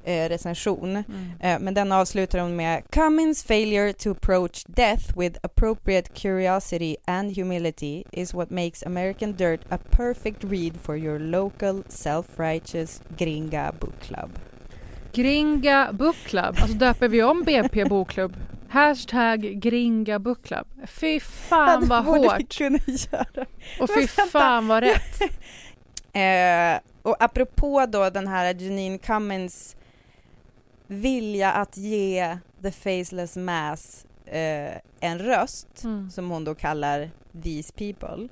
eh, recension. Mm. Eh, men den avslutar hon med Cummins failure to approach death with appropriate curiosity and humility is what makes American Dirt a perfect read for your local self-righteous gringa book club. Gringa Book Club, alltså döper vi om BP Bokklubb? Hashtag Gringa Book Club. Fy fan vad borde vi hårt kunna göra. och fy fan vad rätt. Eh, och apropå då den här Janine Cummins vilja att ge The Faceless Mass eh, en röst Mm. som hon då kallar These People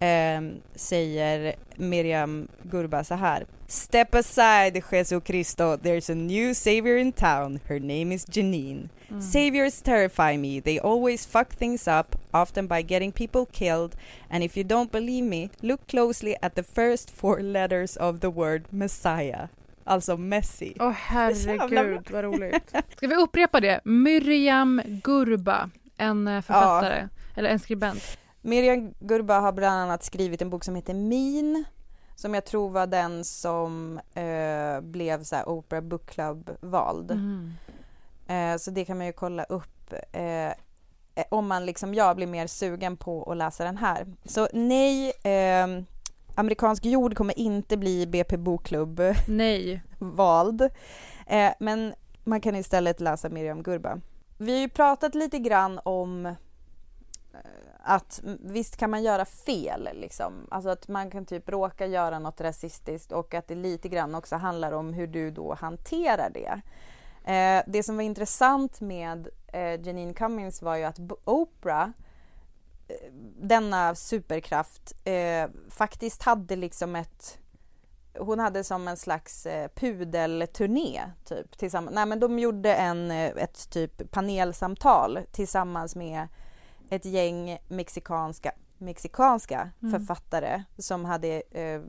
ehm, säger Miriam Gurba så här Step aside Jesu Cristo, there's a new savior in town, her name is Janine. Mm. Saviors terrify me. They always fuck things up, often by getting people killed. And if you don't believe me, look closely at the first four letters of the word Messiah. Alltså Messi. Åh Jävla herregud vad roligt. Ska vi upprepa det? Miriam Gurba, en eh, författare, eller en skribent. Miriam Gurba har bland annat skrivit en bok som heter Min som jag tror var den som eh, blev så här Oprah Book Club vald. Mm. Eh, så det kan man ju kolla upp eh, eh, om man liksom jag blir mer sugen på att läsa den här. Så nej, eh, Amerikansk jord kommer inte bli BP Bokklubb Nej. vald. Eh, men man kan istället läsa Miriam Gurba. Vi har ju pratat lite grann om eh, att visst kan man göra fel liksom. Alltså att man kan typ råka göra något rasistiskt och att det lite grann också handlar om hur du då hanterar det. Eh, det som var intressant med eh, Janine Cummins var ju att Oprah eh, denna superkraft eh, faktiskt hade liksom ett hon hade som en slags eh, pudelturné typ tillsammans. Nej men de gjorde en, eh, ett typ panelsamtal tillsammans med ett gäng mexikanska, mexikanska Mm. författare som hade eh,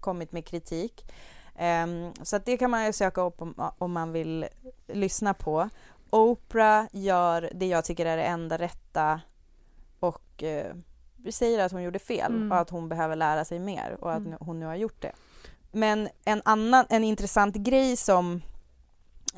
kommit med kritik. Ehm, så det kan man ju söka upp om, om man vill lyssna på. Oprah gör det jag tycker är det enda rätta och eh, säger att hon gjorde fel Mm. och att hon behöver lära sig mer och att Mm. hon nu har gjort det. Men en annan, en intressant grej som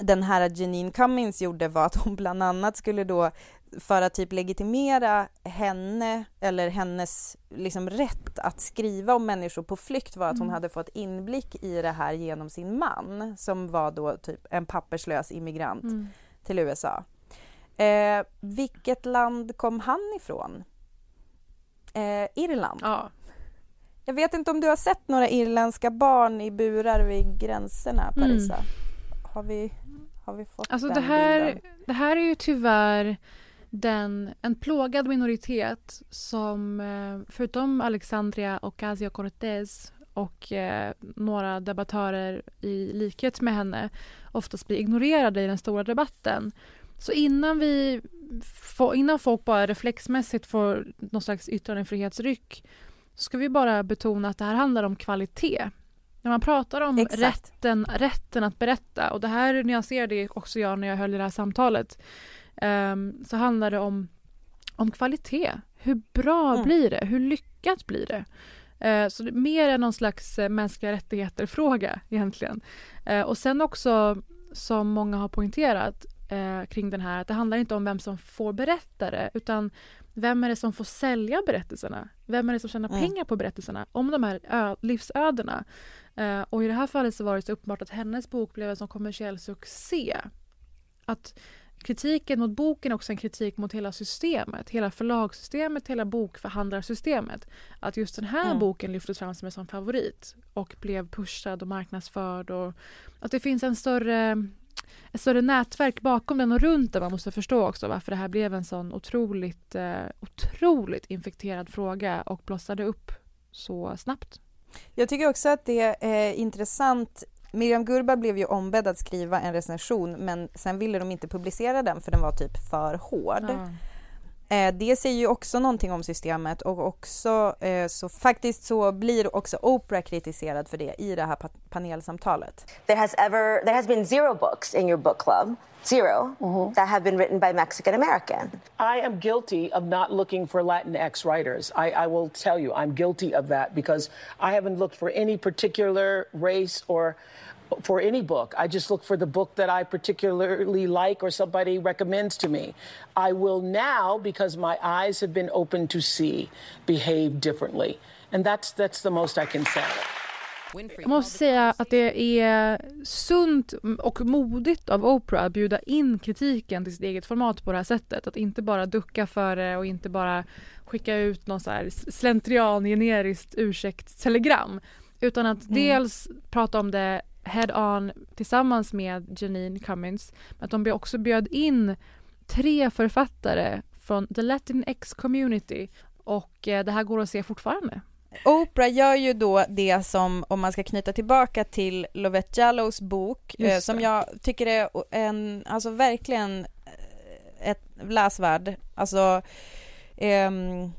den här Janine Cummins gjorde var att hon bland annat skulle då för att typ legitimera henne eller hennes liksom rätt att skriva om människor på flykt var att hon Mm. hade fått inblick i det här genom sin man som var då typ en papperslös immigrant Mm. till USA. Eh, vilket land kom han ifrån? Eh, Irland. Ja. Jag vet inte om du har sett några irländska barn i burar vid gränserna, Mm. Parisa? Har, vi, har vi fått Alltså den det här, bilden? det här är ju tyvärr den, en plågad minoritet som eh, förutom Alexandria Ocasio-Cortez och eh, några debattörer i likhet med henne oftast blir ignorerade i den stora debatten. Så innan vi får, innan folk bara reflexmässigt får någon slags yttrandefrihetsryck ska vi bara betona att det här handlar om kvalitet. När man pratar om Exakt. rätten, rätten att berätta och det här nyanserade också jag när jag höll det här samtalet ehm, så handlar det om, om kvalitet. Hur bra Mm. blir det? Hur lyckat blir det? Eh, så det är mer än någon slags eh, mänskliga rättigheter-fråga egentligen. Eh, och sen också, som många har poängterat eh, kring den här, att det handlar inte om vem som får berätta det, utan vem är det som får sälja berättelserna? Vem är det som tjänar Mm. pengar på berättelserna om de här ö- livsödena? Eh, och i det här fallet så var det så uppenbart att hennes bok blev en sån kommersiell succé. Att kritiken mot boken är också en kritik mot hela systemet, hela förlagssystemet, hela bokförhandlarsystemet. Att just den här Mm. boken lyftes fram som en sån favorit och blev pushad och marknadsförd och att det finns en större ett större nätverk bakom den och runt den. Man måste förstå också varför det här blev en sån otroligt, eh, otroligt infekterad fråga och blossade upp så snabbt. Jag tycker också att det är intressant. Miriam Gurba blev ju ombedd att skriva en recension men sen ville de inte publicera den för den var typ för hård. Mm. Eh, det säger ju också någonting om systemet och också eh, så faktiskt så blir också Oprah kritiserad för det i det här pa- panelsamtalet. There has ever there has been zero books in your book club, 0 that have been written by Mexican American. I am guilty of not looking for Latinx writers. I, I will tell you, I'm guilty of that because I haven't looked for any particular race or for any book. I just look for the book that I particularly like or somebody recommends to me. I will now, because my eyes have been open to see, behave differently. And that's, that's the most I can say. Jag måste säga att det är sunt och modigt av Oprah att bjuda in kritiken till sitt eget format på det här sättet. Att inte bara ducka för det och inte bara skicka ut någon så här slentrian, generiskt ursäktstelegram. Utan att dels prata om det head on tillsammans med Janine Cummins. Men att de också bjöd in tre författare från the Latinx community. Och eh, det här går att se fortfarande. Oprah gör ju då det som, om man ska knyta tillbaka till Lovette Jallows bok, eh, som jag tycker är en, alltså verkligen eh, ett läsvärd. Alltså, ehm,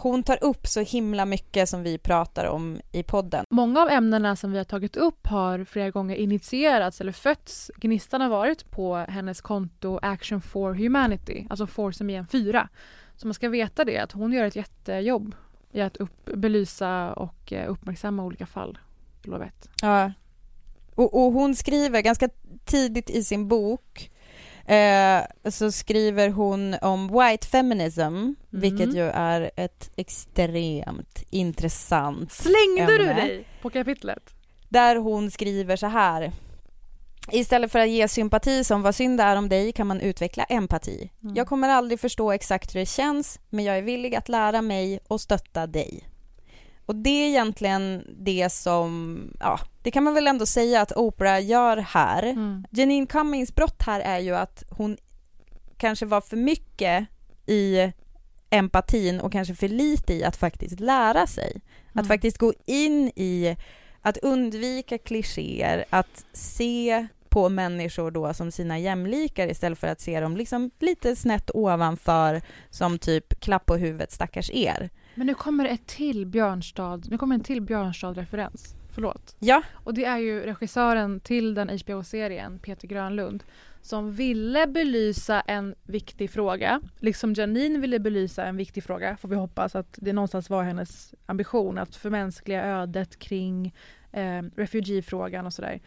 hon tar upp så himla mycket som vi pratar om i podden. Många av ämnena som vi har tagit upp har flera gånger initierats eller fötts. Gnistan har varit på hennes konto Action for Humanity, alltså for som i en fyra. Så man ska veta det, att hon gör ett jättejobb i att upp, belysa och eh, uppmärksamma olika fall. Lovette. Ja. Och, och hon skriver ganska tidigt i sin bok eh, så skriver hon om white feminism, vilket ju är ett extremt intressant Slängde du ämne. dig på kapitlet? Där hon skriver så här. Istället för att ge sympati som vad synd det är om dig kan man utveckla empati. Mm. Jag kommer aldrig förstå exakt hur det känns, men jag är villig att lära mig och stötta dig. Och det är egentligen det som, ja, det kan man väl ändå säga att Oprah gör här. Mm. Janine Cummings brott här är ju att hon kanske var för mycket i empatin och kanske för lite i att faktiskt lära sig. Att Mm. faktiskt gå in i att undvika klichéer, att se på människor då som sina jämlikar istället för att se dem liksom lite snett ovanför som typ klapp på huvudet stackars er. Men nu kommer ett till Björnstad, nu kommer en till Björnstad-referens. Förlåt. Ja, Och det är ju regissören till den HBO-serien, Peter Grönlund, som ville belysa en viktig fråga. Liksom Janine ville belysa en viktig fråga, får vi hoppas att det någonstans var hennes ambition att förmänskliga ödet kring eh, refugeefrågan och sådär,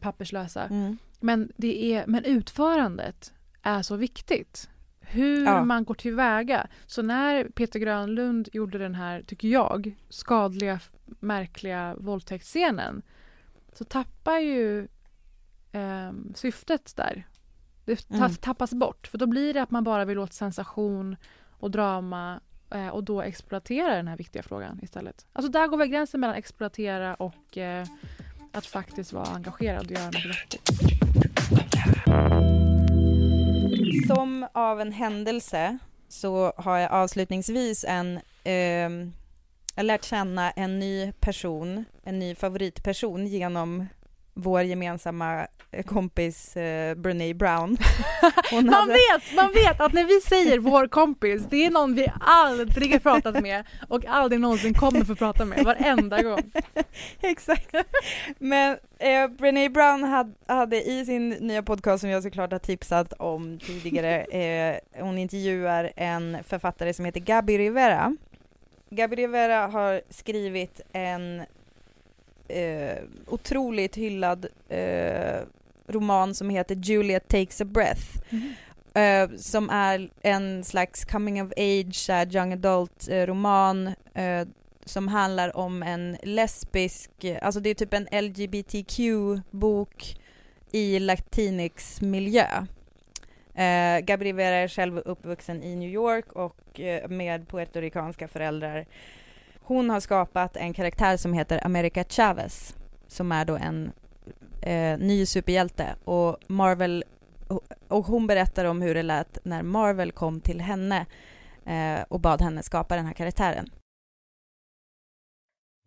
papperslösa. mm. Men, det är, men utförandet är så viktigt. Hur Ja. man går tillväga. Så när Peter Grönlund gjorde den här, tycker jag, skadliga, märkliga våldtäktsscenen så tappar ju ehm, syftet där. Det Mm. tappas bort. För då blir det att man bara vill åt sensation och drama eh, och då exploatera den här viktiga frågan istället. Alltså där går väl gränsen mellan exploatera och eh, att faktiskt vara engagerad och göra något vettigt. Som av en händelse så har jag avslutningsvis en Eh, jag lärt känna en ny person, en ny favoritperson genom vår gemensamma eh, kompis eh, Brené Brown. Hon Man hade- vet, man vet att när vi säger vår kompis, det är någon vi aldrig har pratat med och aldrig någonsin kommer få prata med, varenda gång. Exakt. Men eh, Brené Brown hade, hade i sin nya podcast som jag såklart har tipsat om tidigare, eh, hon intervjuar en författare som heter Gabi Rivera. Gabi Rivera har skrivit en eh, otroligt hyllad eh, roman som heter Juliet takes a breath. Eh, som är en slags coming of age, här, young adult eh, roman eh, som handlar om en lesbisk, alltså det är typ en LGBTQ-bok i latinx miljö. Eh, Gabi Rivera är själv uppvuxen i New York och eh, med puertoricanska föräldrar. Hon har skapat en karaktär som heter America Chavez som är då en eh, ny superhjälte och Marvel och hon berättar om hur det lät när Marvel kom till henne eh, och bad henne skapa den här karaktären.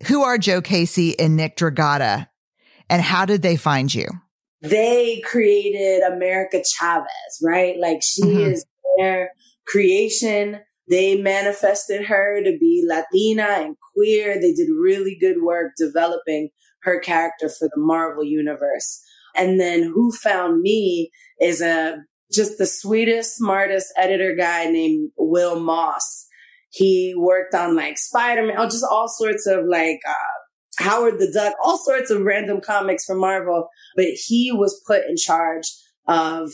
Who are Joe Casey and Nick Dragata, and how did they find you? they created America Chavez, right? Like she Mhm. is their creation. They manifested her to be Latina and queer. They did really good work developing her character for the Marvel universe. And then who found me is a just the sweetest, smartest editor guy named Will Moss. He worked on like Spider-Man, oh, just all sorts of like uh, Howard the Duck, all sorts of random comics from Marvel. But he was put in charge of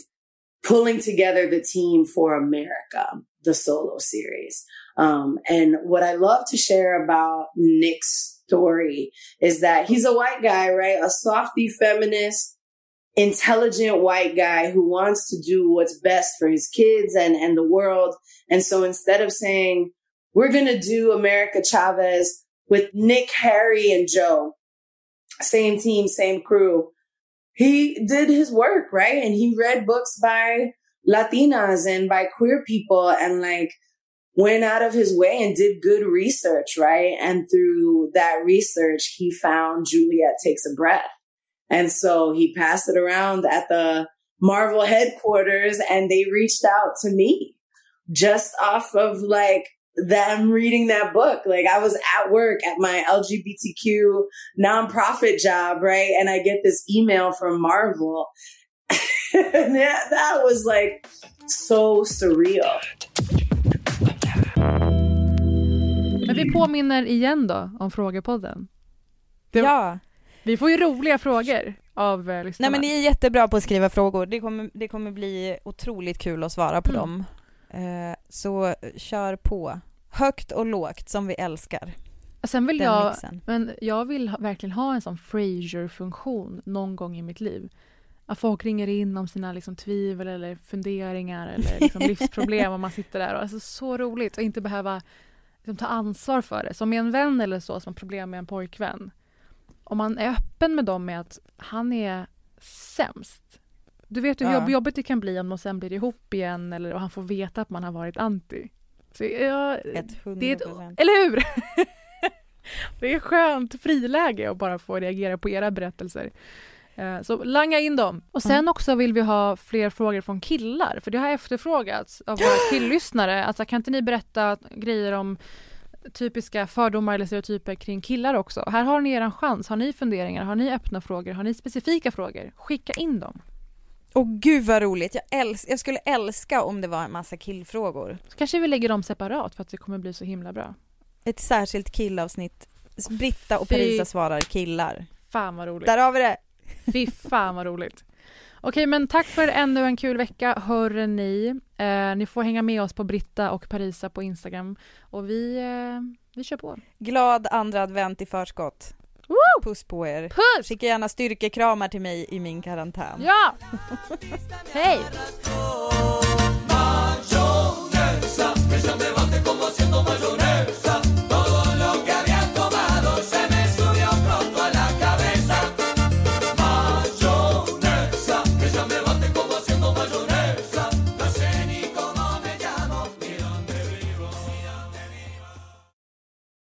pulling together the team for America, the solo series. Um, and what I love to share about Nick's story is that he's a white guy, right? A softy feminist, intelligent white guy who wants to do what's best for his kids and, and the world. And so instead of saying, we're going to do America Chavez with Nick, Harry, and Joe, same team, same crew, he did his work, right? And he read books by Latinas and by queer people and like went out of his way and did good research, right? And through that research, he found Juliet Takes a Breath. And so he passed it around at the Marvel headquarters and they reached out to me just off of like them reading that book. Like I was at work at my LGBTQ nonprofit job, right? And I get this email from Marvel. and that, that was like so surreal. Men vi påminner igen då om Frågepodden. Det- Ja. Vi får ju roliga frågor av eh, lyssnarna. Nej men ni är jättebra på att skriva frågor. Det kommer, det kommer bli otroligt kul att svara på Mm. dem. Eh, så kör på. Högt och lågt som vi älskar. Sen vill Den jag, mixen. men jag vill ha, verkligen ha en sån Frasier-funktion någon gång i mitt liv. Att folk ringer in om sina liksom, tvivel eller funderingar eller liksom, livsproblem och man sitter där. Och, alltså, så roligt att inte behöva liksom, ta ansvar för det. Som med en vän eller så som har problem med en pojkvän. Om man är öppen med dem med att han är sämst. Du vet hur Ja. jobb, jobbigt det kan bli om de sen blir ihop igen eller och han får veta att man har varit anti. Så jag, Ett det är ett, 100%. eller hur? det är skönt friläge att bara få reagera på era berättelser. Eh, Så langa in dem. Och sen Mm. också vill vi ha fler frågor från killar, för det har efterfrågats av våra killlyssnare. Alltså, kan inte ni berätta grejer om typiska fördomar eller stereotyper kring killar också? Här har ni er chans. Har ni funderingar? Har ni öppna frågor? Har ni specifika frågor? Skicka in dem. Och gud vad roligt. Jag, äls- jag skulle älska om det var en massa killfrågor. Så kanske vi lägger dem separat för att det kommer bli så himla bra. Ett särskilt killavsnitt. Britta och Fy. Parisa svarar killar. Fan vad roligt. Där har vi det! Fy fan vad roligt. Okej, men tack för ännu en kul vecka, hörre ni. Eh, ni får hänga med oss på Britta och Parisa på Instagram. Och vi, eh, vi kör på. Glad andra advent i förskott. Puss på er. Puss! Skicka gärna styrkekramar till mig i min karantän. Ja! Hej!